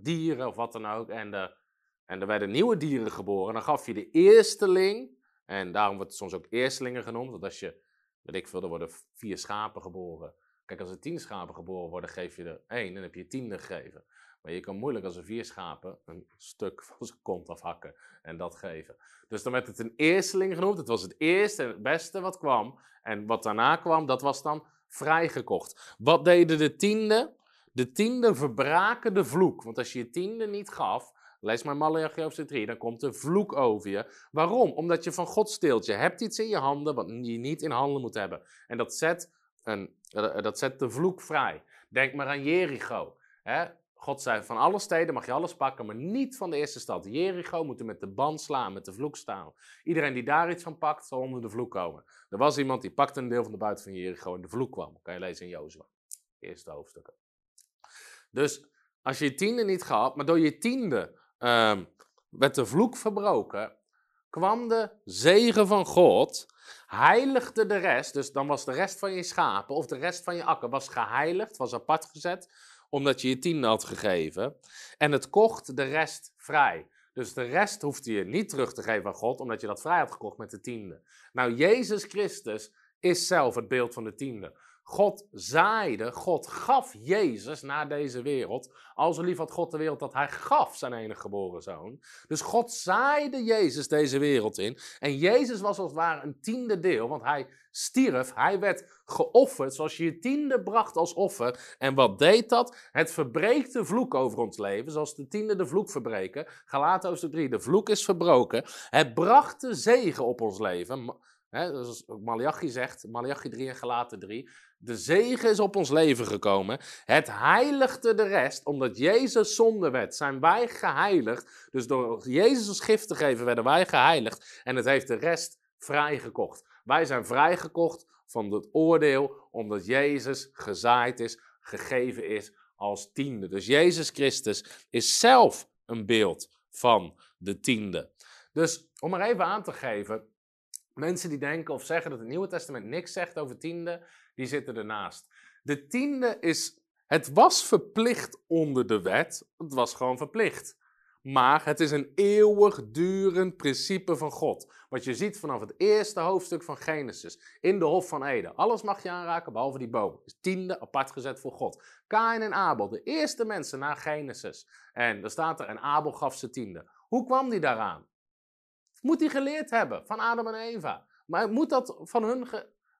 dieren of wat dan ook. En, de, en er werden nieuwe dieren geboren. Dan gaf je de eersteling, en daarom wordt het soms ook eerstelingen genoemd. Want als je, weet ik veel, er worden vier schapen geboren. Kijk, als er tien schapen geboren worden, geef je er één en heb je tiende gegeven. Je kan moeilijk als er vier schapen een stuk van zijn kont afhakken en dat geven. Dus dan werd het een eersteling genoemd. Het was het eerste en het beste wat kwam. En wat daarna kwam, dat was dan vrijgekocht. Wat deden de tiende? De tiende verbraken de vloek. Want als je je tiende niet gaf, lees maar Malachi hoofdstuk 3, dan komt de vloek over je. Waarom? Omdat je van God steelt. Je hebt iets in je handen wat je niet in handen moet hebben. En dat zet en eh, dat zet de vloek vrij. Denk maar aan Jericho. God zei, van alle steden mag je alles pakken, maar niet van de eerste stad. Jericho moet er met de band slaan, met de vloek staan. Iedereen die daar iets van pakt, zal onder de vloek komen. Er was iemand die pakte een deel van de buiten van Jericho en de vloek kwam. kan je lezen in Jozua. Eerste hoofdstukken. Dus als je je tiende niet gehad, maar door je tiende uh, werd de vloek verbroken, kwam de zegen van God, heiligde de rest, dus dan was de rest van je schapen of de rest van je akker was geheiligd, was apart gezet, omdat je je tiende had gegeven. En het kocht de rest vrij. Dus de rest hoefde je niet terug te geven aan God, omdat je dat vrij had gekocht met de tiende. Nou, Jezus Christus is zelf het beeld van de tiende. God zaaide, God gaf Jezus naar deze wereld. Al zo lief had God de wereld dat hij gaf zijn enige geboren zoon. Dus God zaaide Jezus deze wereld in. En Jezus was als het ware een tiende deel, want hij stierf, hij werd geofferd, zoals je je tiende bracht als offer. En wat deed dat? Het verbreekt de vloek over ons leven, zoals de tiende de vloek verbreken. Galaten hoofdstuk 3, de vloek is verbroken. Het bracht de zegen op ons leven. He, zoals Malachi zegt, Malachi 3 en Galaten 3. De zegen is op ons leven gekomen. Het heiligde de rest, omdat Jezus zonde werd, zijn wij geheiligd. Dus door Jezus als gift te geven werden wij geheiligd. En het heeft de rest vrijgekocht. Wij zijn vrijgekocht van het oordeel, omdat Jezus gezaaid is, gegeven is als tiende. Dus Jezus Christus is zelf een beeld van de tiende. Dus om er even aan te geven, mensen die denken of zeggen dat het Nieuwe Testament niks zegt over tiende, die zitten ernaast. De tiende is, het was verplicht onder de wet, het was gewoon verplicht. Maar het is een eeuwigdurend principe van God. Wat je ziet vanaf het eerste hoofdstuk van Genesis. In de Hof van Eden. Alles mag je aanraken behalve die boom. Tiende apart gezet voor God. Kain en Abel, de eerste mensen na Genesis. En er staat er, en Abel gaf ze tiende. Hoe kwam die daaraan? Moet hij geleerd hebben van Adam en Eva. Maar moet dat van hun,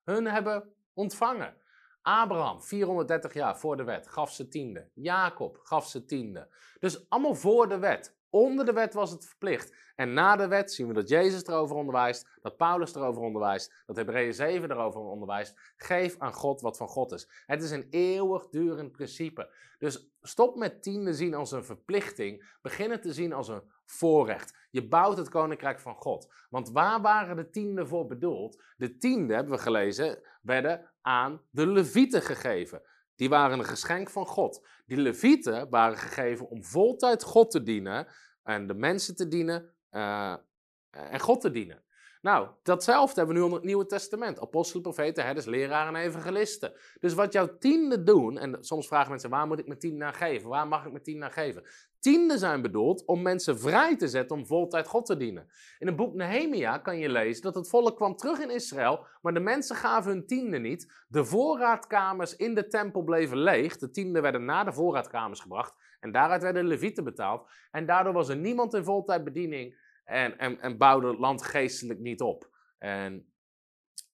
hun hebben ontvangen. Abraham, 430 jaar voor de wet, gaf ze tiende. Jacob gaf ze tiende. Dus allemaal voor de wet. Onder de wet was het verplicht. En na de wet zien we dat Jezus erover onderwijst, dat Paulus erover onderwijst, dat Hebreeën 7 erover onderwijst. Geef aan God wat van God is. Het is een eeuwigdurend principe. Dus stop met tiende zien als een verplichting. Begin het te zien als een voorrecht. Je bouwt het koninkrijk van God. Want waar waren de tienden voor bedoeld? De tiende, hebben we gelezen, werden aan de levieten gegeven. Die waren een geschenk van God. Die levieten waren gegeven om voltijd God te dienen en de mensen te dienen uh, en God te dienen. Nou, datzelfde hebben we nu onder het Nieuwe Testament. Apostelen, profeten, herders, leraren en evangelisten. Dus wat jouw tienden doen, en soms vragen mensen, waar moet ik mijn tiende naar geven? Waar mag ik mijn tiende naar geven? Tienden zijn bedoeld om mensen vrij te zetten om voltijd God te dienen. In het boek Nehemia kan je lezen dat het volk kwam terug in Israël, maar de mensen gaven hun tiende niet. De voorraadkamers in de tempel bleven leeg. De tienden werden naar de voorraadkamers gebracht en daaruit werden levieten betaald. En daardoor was er niemand in voltijd bediening en, en, en bouwde het land geestelijk niet op. En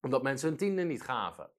omdat mensen hun tiende niet gaven.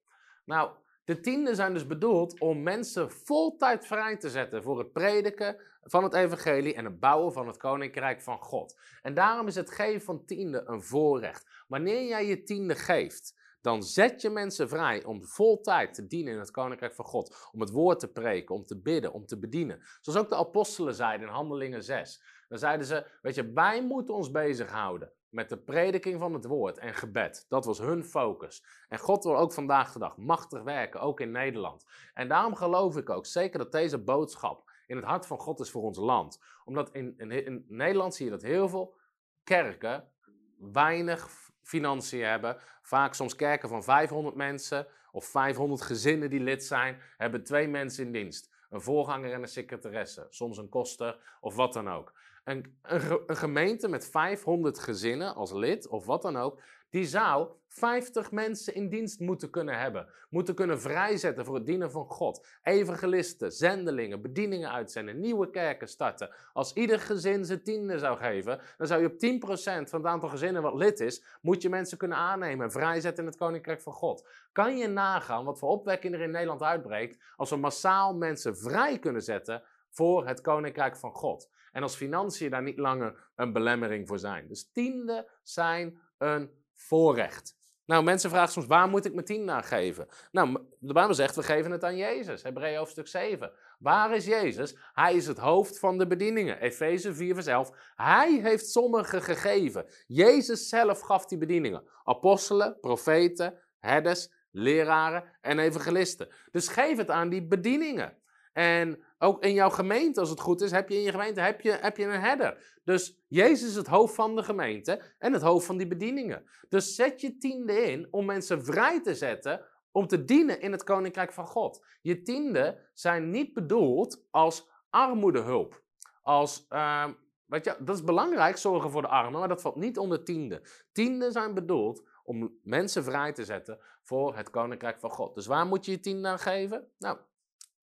Nou, de tienden zijn dus bedoeld om mensen voltijd vrij te zetten voor het prediken van het evangelie en het bouwen van het koninkrijk van God. En daarom is het geven van tiende een voorrecht. Wanneer jij je tiende geeft, dan zet je mensen vrij om voltijd te dienen in het koninkrijk van God. Om het woord te preken, om te bidden, om te bedienen. Zoals ook de apostelen zeiden in Handelingen 6. Dan zeiden ze, weet je, wij moeten ons bezighouden met de prediking van het woord en gebed. Dat was hun focus. En God wil ook vandaag de dag machtig werken, ook in Nederland. En daarom geloof ik ook zeker dat deze boodschap in het hart van God is voor ons land. Omdat in, in, in Nederland zie je dat heel veel kerken weinig financiën hebben. Vaak soms kerken van 500 mensen of 500 gezinnen die lid zijn, hebben twee mensen in dienst. Een voorganger en een secretaresse, soms een koster of wat dan ook. Een, een, een, gemeente met 500 gezinnen als lid of wat dan ook, die zou 50 mensen in dienst moeten kunnen hebben. Moeten kunnen vrijzetten voor het dienen van God. Evangelisten, zendelingen, bedieningen uitzenden, nieuwe kerken starten. Als ieder gezin zijn tiende zou geven, dan zou je op 10% van het aantal gezinnen wat lid is, moet je mensen kunnen aannemen en vrijzetten in het koninkrijk van God. Kan je nagaan wat voor opwekking er in Nederland uitbreekt als we massaal mensen vrij kunnen zetten voor het koninkrijk van God? En als financiën daar niet langer een belemmering voor zijn. Dus tiende zijn een voorrecht. Nou, mensen vragen soms, waar moet ik mijn tiende aan geven? Nou, de Bijbel zegt, we geven het aan Jezus. Hebreeën hoofdstuk 7. Waar is Jezus? Hij is het hoofd van de bedieningen. Efeze 4 vers 11. Hij heeft sommigen gegeven. Jezus zelf gaf die bedieningen. Apostelen, profeten, herders, leraren en evangelisten. Dus geef het aan die bedieningen. En ook in jouw gemeente, als het goed is, heb je in je gemeente heb je, heb je een herder. Dus Jezus is het hoofd van de gemeente en het hoofd van die bedieningen. Dus zet je tiende in om mensen vrij te zetten om te dienen in het koninkrijk van God. Je tienden zijn niet bedoeld als armoedehulp. Als, uh, je, dat is belangrijk, zorgen voor de armen, maar dat valt niet onder tienden. Tienden zijn bedoeld om mensen vrij te zetten voor het koninkrijk van God. Dus waar moet je je tiende aan geven? Nou,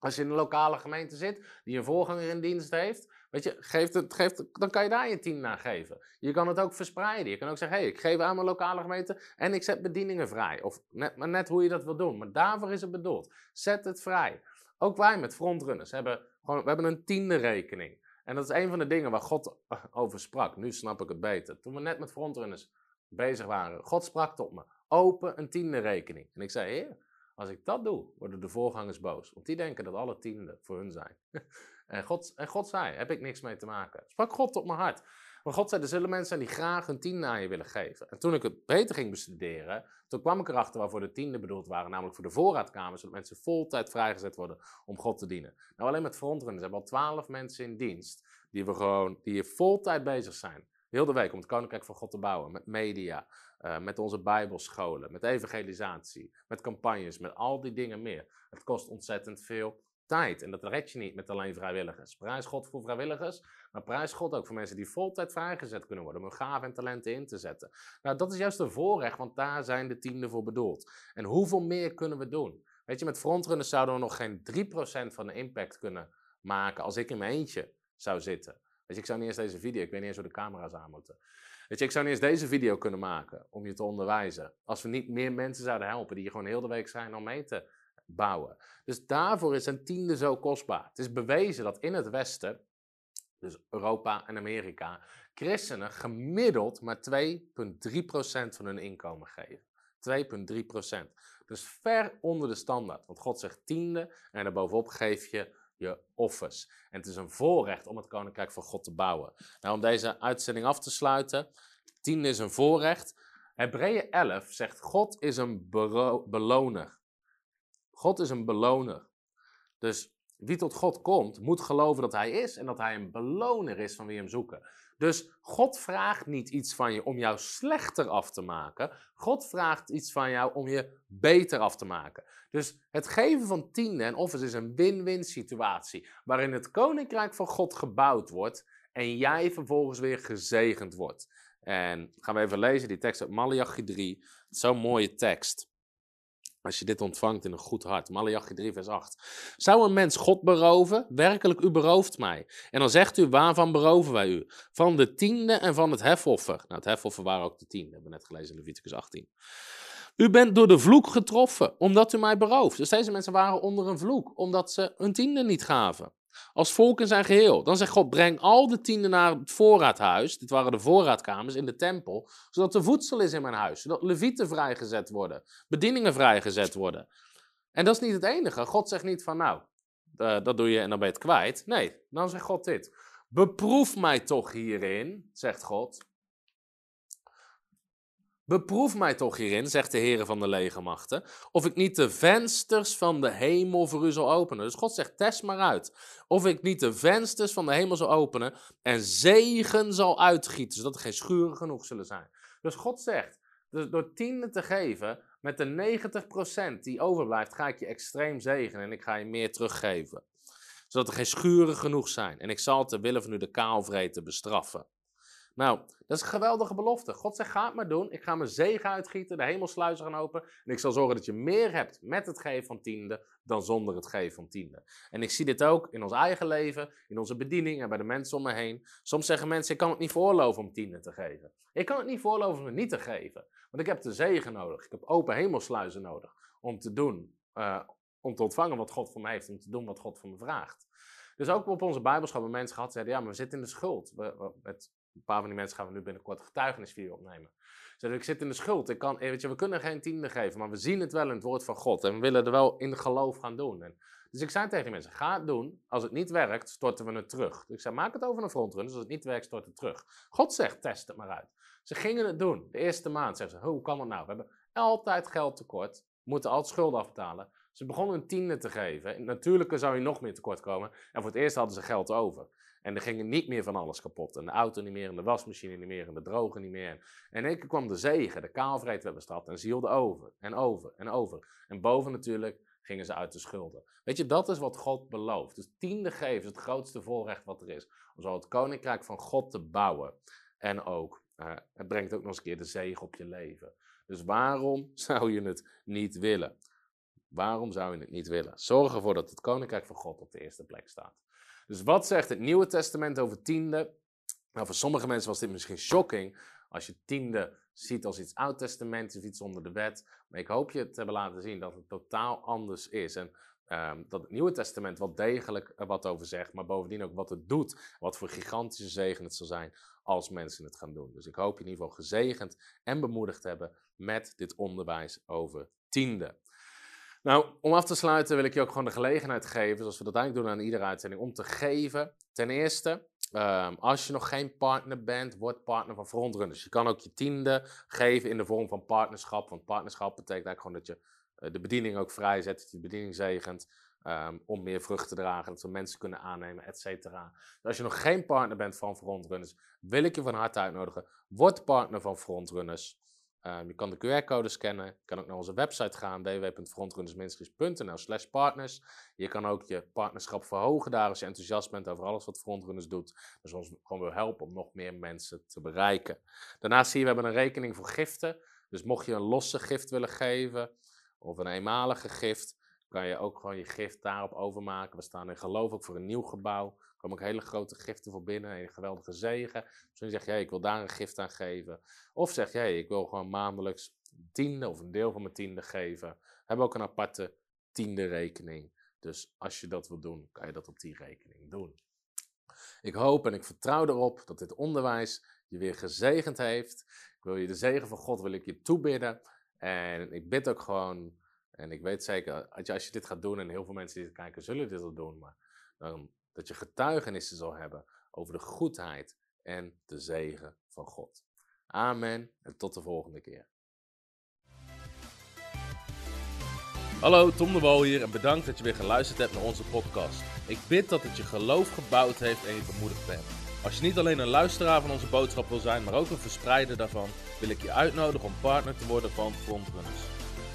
als je in een lokale gemeente zit, die een voorganger in dienst heeft, weet je, geeft het, geeft, dan kan je daar je tiende aan geven. Je kan het ook verspreiden. Je kan ook zeggen, hé, hey, ik geef aan mijn lokale gemeente en ik zet bedieningen vrij. Of net, maar net hoe je dat wil doen. Maar daarvoor is het bedoeld. Zet het vrij. Ook wij met frontrunners hebben, gewoon, we hebben een tiende rekening. En dat is een van de dingen waar God over sprak. Nu snap ik het beter. Toen we net met frontrunners bezig waren, God sprak tot me. Open een tiende rekening. En ik zei, heer, als ik dat doe, worden de voorgangers boos. Want die denken dat alle tienden voor hun zijn. en, God, en God zei, heb ik niks mee te maken. Sprak God tot mijn hart. Maar God zei, er zullen mensen zijn die graag een tiende aan je willen geven. En toen ik het beter ging bestuderen, toen kwam ik erachter waarvoor de tienden bedoeld waren. Namelijk voor de voorraadkamers, zodat mensen voltijd vrijgezet worden om God te dienen. Nou, alleen met frontrunners hebben al twaalf mensen in dienst die, we gewoon, die hier voltijd bezig zijn. Heel de week om het Koninkrijk van God te bouwen. Met media, uh, met onze bijbelscholen, met evangelisatie, met campagnes, met al die dingen meer. Het kost ontzettend veel tijd. En dat red je niet met alleen vrijwilligers. Prijs God voor vrijwilligers, maar prijs God ook voor mensen die voltijd vrijgezet kunnen worden. Om hun gaven en talenten in te zetten. Nou, dat is juist een voorrecht, want daar zijn de tienden voor bedoeld. En hoeveel meer kunnen we doen? Weet je, met frontrunners zouden we nog geen 3% van de impact kunnen maken als ik in mijn eentje zou zitten. Je, ik zou niet eens deze video, ik weet niet eens hoe de camera's aan moeten. Weet je, ik zou niet eens deze video kunnen maken om je te onderwijzen. Als we niet meer mensen zouden helpen die gewoon heel de week zijn om mee te bouwen. Dus daarvoor is een tiende zo kostbaar. Het is bewezen dat in het Westen, dus Europa en Amerika, christenen gemiddeld maar 2,3% van hun inkomen geven. 2,3%. Dus ver onder de standaard. Want God zegt tiende en daarbovenop geef je je offers. En het is een voorrecht om het koninkrijk van God te bouwen. Nou, om deze uitzending af te sluiten. Tiende is een voorrecht. Hebreeën 11 zegt: God is een beloner. God is een beloner. Dus wie tot God komt, moet geloven dat Hij is en dat Hij een beloner is van wie hem zoeken. Dus God vraagt niet iets van je om jou slechter af te maken. God vraagt iets van jou om je beter af te maken. Dus het geven van tiende en offers is een win-win situatie. Waarin het koninkrijk van God gebouwd wordt en jij vervolgens weer gezegend wordt. En gaan we even lezen die tekst uit Malachi 3. Zo'n mooie tekst. Als je dit ontvangt in een goed hart. Malachi 3, vers 8. Zou een mens God beroven? Werkelijk, u berooft mij. En dan zegt u, waarvan beroven wij u? Van de tiende en van het hefoffer. Nou, het hefoffer waren ook de tiende, hebben we net gelezen in Leviticus 18. U bent door de vloek getroffen, omdat u mij berooft. Dus deze mensen waren onder een vloek, omdat ze hun tiende niet gaven. Als volk in zijn geheel. Dan zegt God: breng al de tienden naar het voorraadhuis. Dit waren de voorraadkamers in de tempel. Zodat er voedsel is in mijn huis. Zodat levieten vrijgezet worden. Bedieningen vrijgezet worden. En dat is niet het enige. God zegt niet van: nou, uh, dat doe je en dan ben je het kwijt. Nee, dan zegt God dit. Beproef mij toch hierin, zegt God. Beproef mij toch hierin, zegt de Heer van de legermachten, of ik niet de vensters van de hemel voor u zal openen. Dus God zegt, test maar uit. Of ik niet de vensters van de hemel zal openen en zegen zal uitgieten, zodat er geen schuren genoeg zullen zijn. Dus God zegt, dus door tiende te geven, met de 90% die overblijft, ga ik je extreem zegenen en ik ga je meer teruggeven. Zodat er geen schuren genoeg zijn. En ik zal te willen van u de kaalvreten bestraffen. Nou, dat is een geweldige belofte. God zegt, ga het maar doen. Ik ga mijn zegen uitgieten, de hemelsluizen gaan open. En ik zal zorgen dat je meer hebt met het geven van tiende dan zonder het geven van tiende. En ik zie dit ook in ons eigen leven, in onze bediening en bij de mensen om me heen. Soms zeggen mensen, ik kan het niet voorloven om tiende te geven. Ik kan het niet voorloven om het niet te geven. Want ik heb de zegen nodig. Ik heb open hemelsluizen nodig om te doen, uh, om te ontvangen wat God voor me heeft, om te doen wat God van me vraagt. Dus ook op onze bijbelschool hebben mensen gehad, zeiden ja, maar we zitten in de schuld. We, we, het, een paar van die mensen gaan we nu binnenkort getuigenisvideo opnemen. Ze ik zit in de schuld. Ik kan, je, we kunnen geen tiende geven, maar we zien het wel in het woord van God. En we willen er wel in geloof gaan doen. En, dus ik zei tegen die mensen, ga het doen. Als het niet werkt, storten we het terug. Dus ik zei, maak het over een frontrun. Dus als het niet werkt, stort het terug. God zegt, test het maar uit. Ze gingen het doen. De eerste maand zeggen ze, hoe kan het nou? We hebben altijd geld tekort. We moeten altijd schulden afbetalen. Ze begonnen een tiende te geven. Natuurlijk zou je nog meer tekort komen. En voor het eerst hadden ze geld over. En er ging niet meer van alles kapot. En de auto niet meer, en de wasmachine niet meer, en de droger niet meer. En in één keer kwam de zegen, de kaalvreed werd bestraft. En ze hielden over, en over, en over. En boven natuurlijk gingen ze uit de schulden. Weet je, dat is wat God belooft. Dus tiende geven is het grootste voorrecht wat er is. Om zo het koninkrijk van God te bouwen. En ook, uh, het brengt ook nog eens een keer de zegen op je leven. Dus waarom zou je het niet willen? Waarom zou je het niet willen? Zorg ervoor dat het koninkrijk van God op de eerste plek staat. Dus wat zegt het Nieuwe Testament over tiende? Nou, voor sommige mensen was dit misschien shocking als je tiende ziet als iets oud testament of iets onder de wet. Maar ik hoop je te hebben laten zien dat het totaal anders is. En ehm, dat het Nieuwe Testament wat degelijk er wat over zegt, maar bovendien ook wat het doet. Wat voor gigantische zegen het zal zijn als mensen het gaan doen. Dus ik hoop je in ieder geval gezegend en bemoedigd hebben met dit onderwijs over tiende. Nou, om af te sluiten wil ik je ook gewoon de gelegenheid geven, zoals we dat eigenlijk doen aan iedere uitzending, om te geven. Ten eerste, ehm, als je nog geen partner bent, word partner van Frontrunners. Je kan ook je tiende geven in de vorm van partnerschap. Want partnerschap betekent eigenlijk gewoon dat je uh, de bediening ook vrijzet, dat je de bediening zegent. Um, om meer vrucht te dragen, dat we mensen kunnen aannemen, et cetera. Dus als je nog geen partner bent van Frontrunners, wil ik je van harte uitnodigen. Word partner van Frontrunners. Um, je kan de QR-code scannen. Je kan ook naar onze website gaan, www.frontrunnersministries.nl slash partners. Je kan ook je partnerschap verhogen daar als je enthousiast bent over alles wat Frontrunners doet. Dus ons gewoon wil helpen om nog meer mensen te bereiken. Daarnaast zie je, we hebben een rekening voor giften. Dus mocht je een losse gift willen geven, of een eenmalige gift, kan je ook gewoon je gift daarop overmaken. We staan in geloof ook voor een nieuw gebouw. Er komen ook hele grote giften voor binnen, een geweldige zegen. Misschien zeg je, ik wil daar een gift aan geven. Of zeg je, ik wil gewoon maandelijks een tiende of een deel van mijn tiende geven. We hebben ook een aparte tiende rekening. Dus als je dat wil doen, kan je dat op die rekening doen. Ik hoop en ik vertrouw erop dat dit onderwijs je weer gezegend heeft. Ik wil je de zegen van God wil ik je toebidden. En ik bid ook gewoon en ik weet zeker, als je dit gaat doen, en heel veel mensen die dit kijken zullen dit al doen, maar dan, dat je getuigenissen zal hebben over de goedheid en de zegen van God. Amen en tot de volgende keer. Hallo, Tom de Wol hier en bedankt dat je weer geluisterd hebt naar onze podcast. Ik bid dat het je geloof gebouwd heeft en je bemoedigd bent. Als je niet alleen een luisteraar van onze boodschap wil zijn, maar ook een verspreider daarvan, wil ik je uitnodigen om partner te worden van Frontrunners.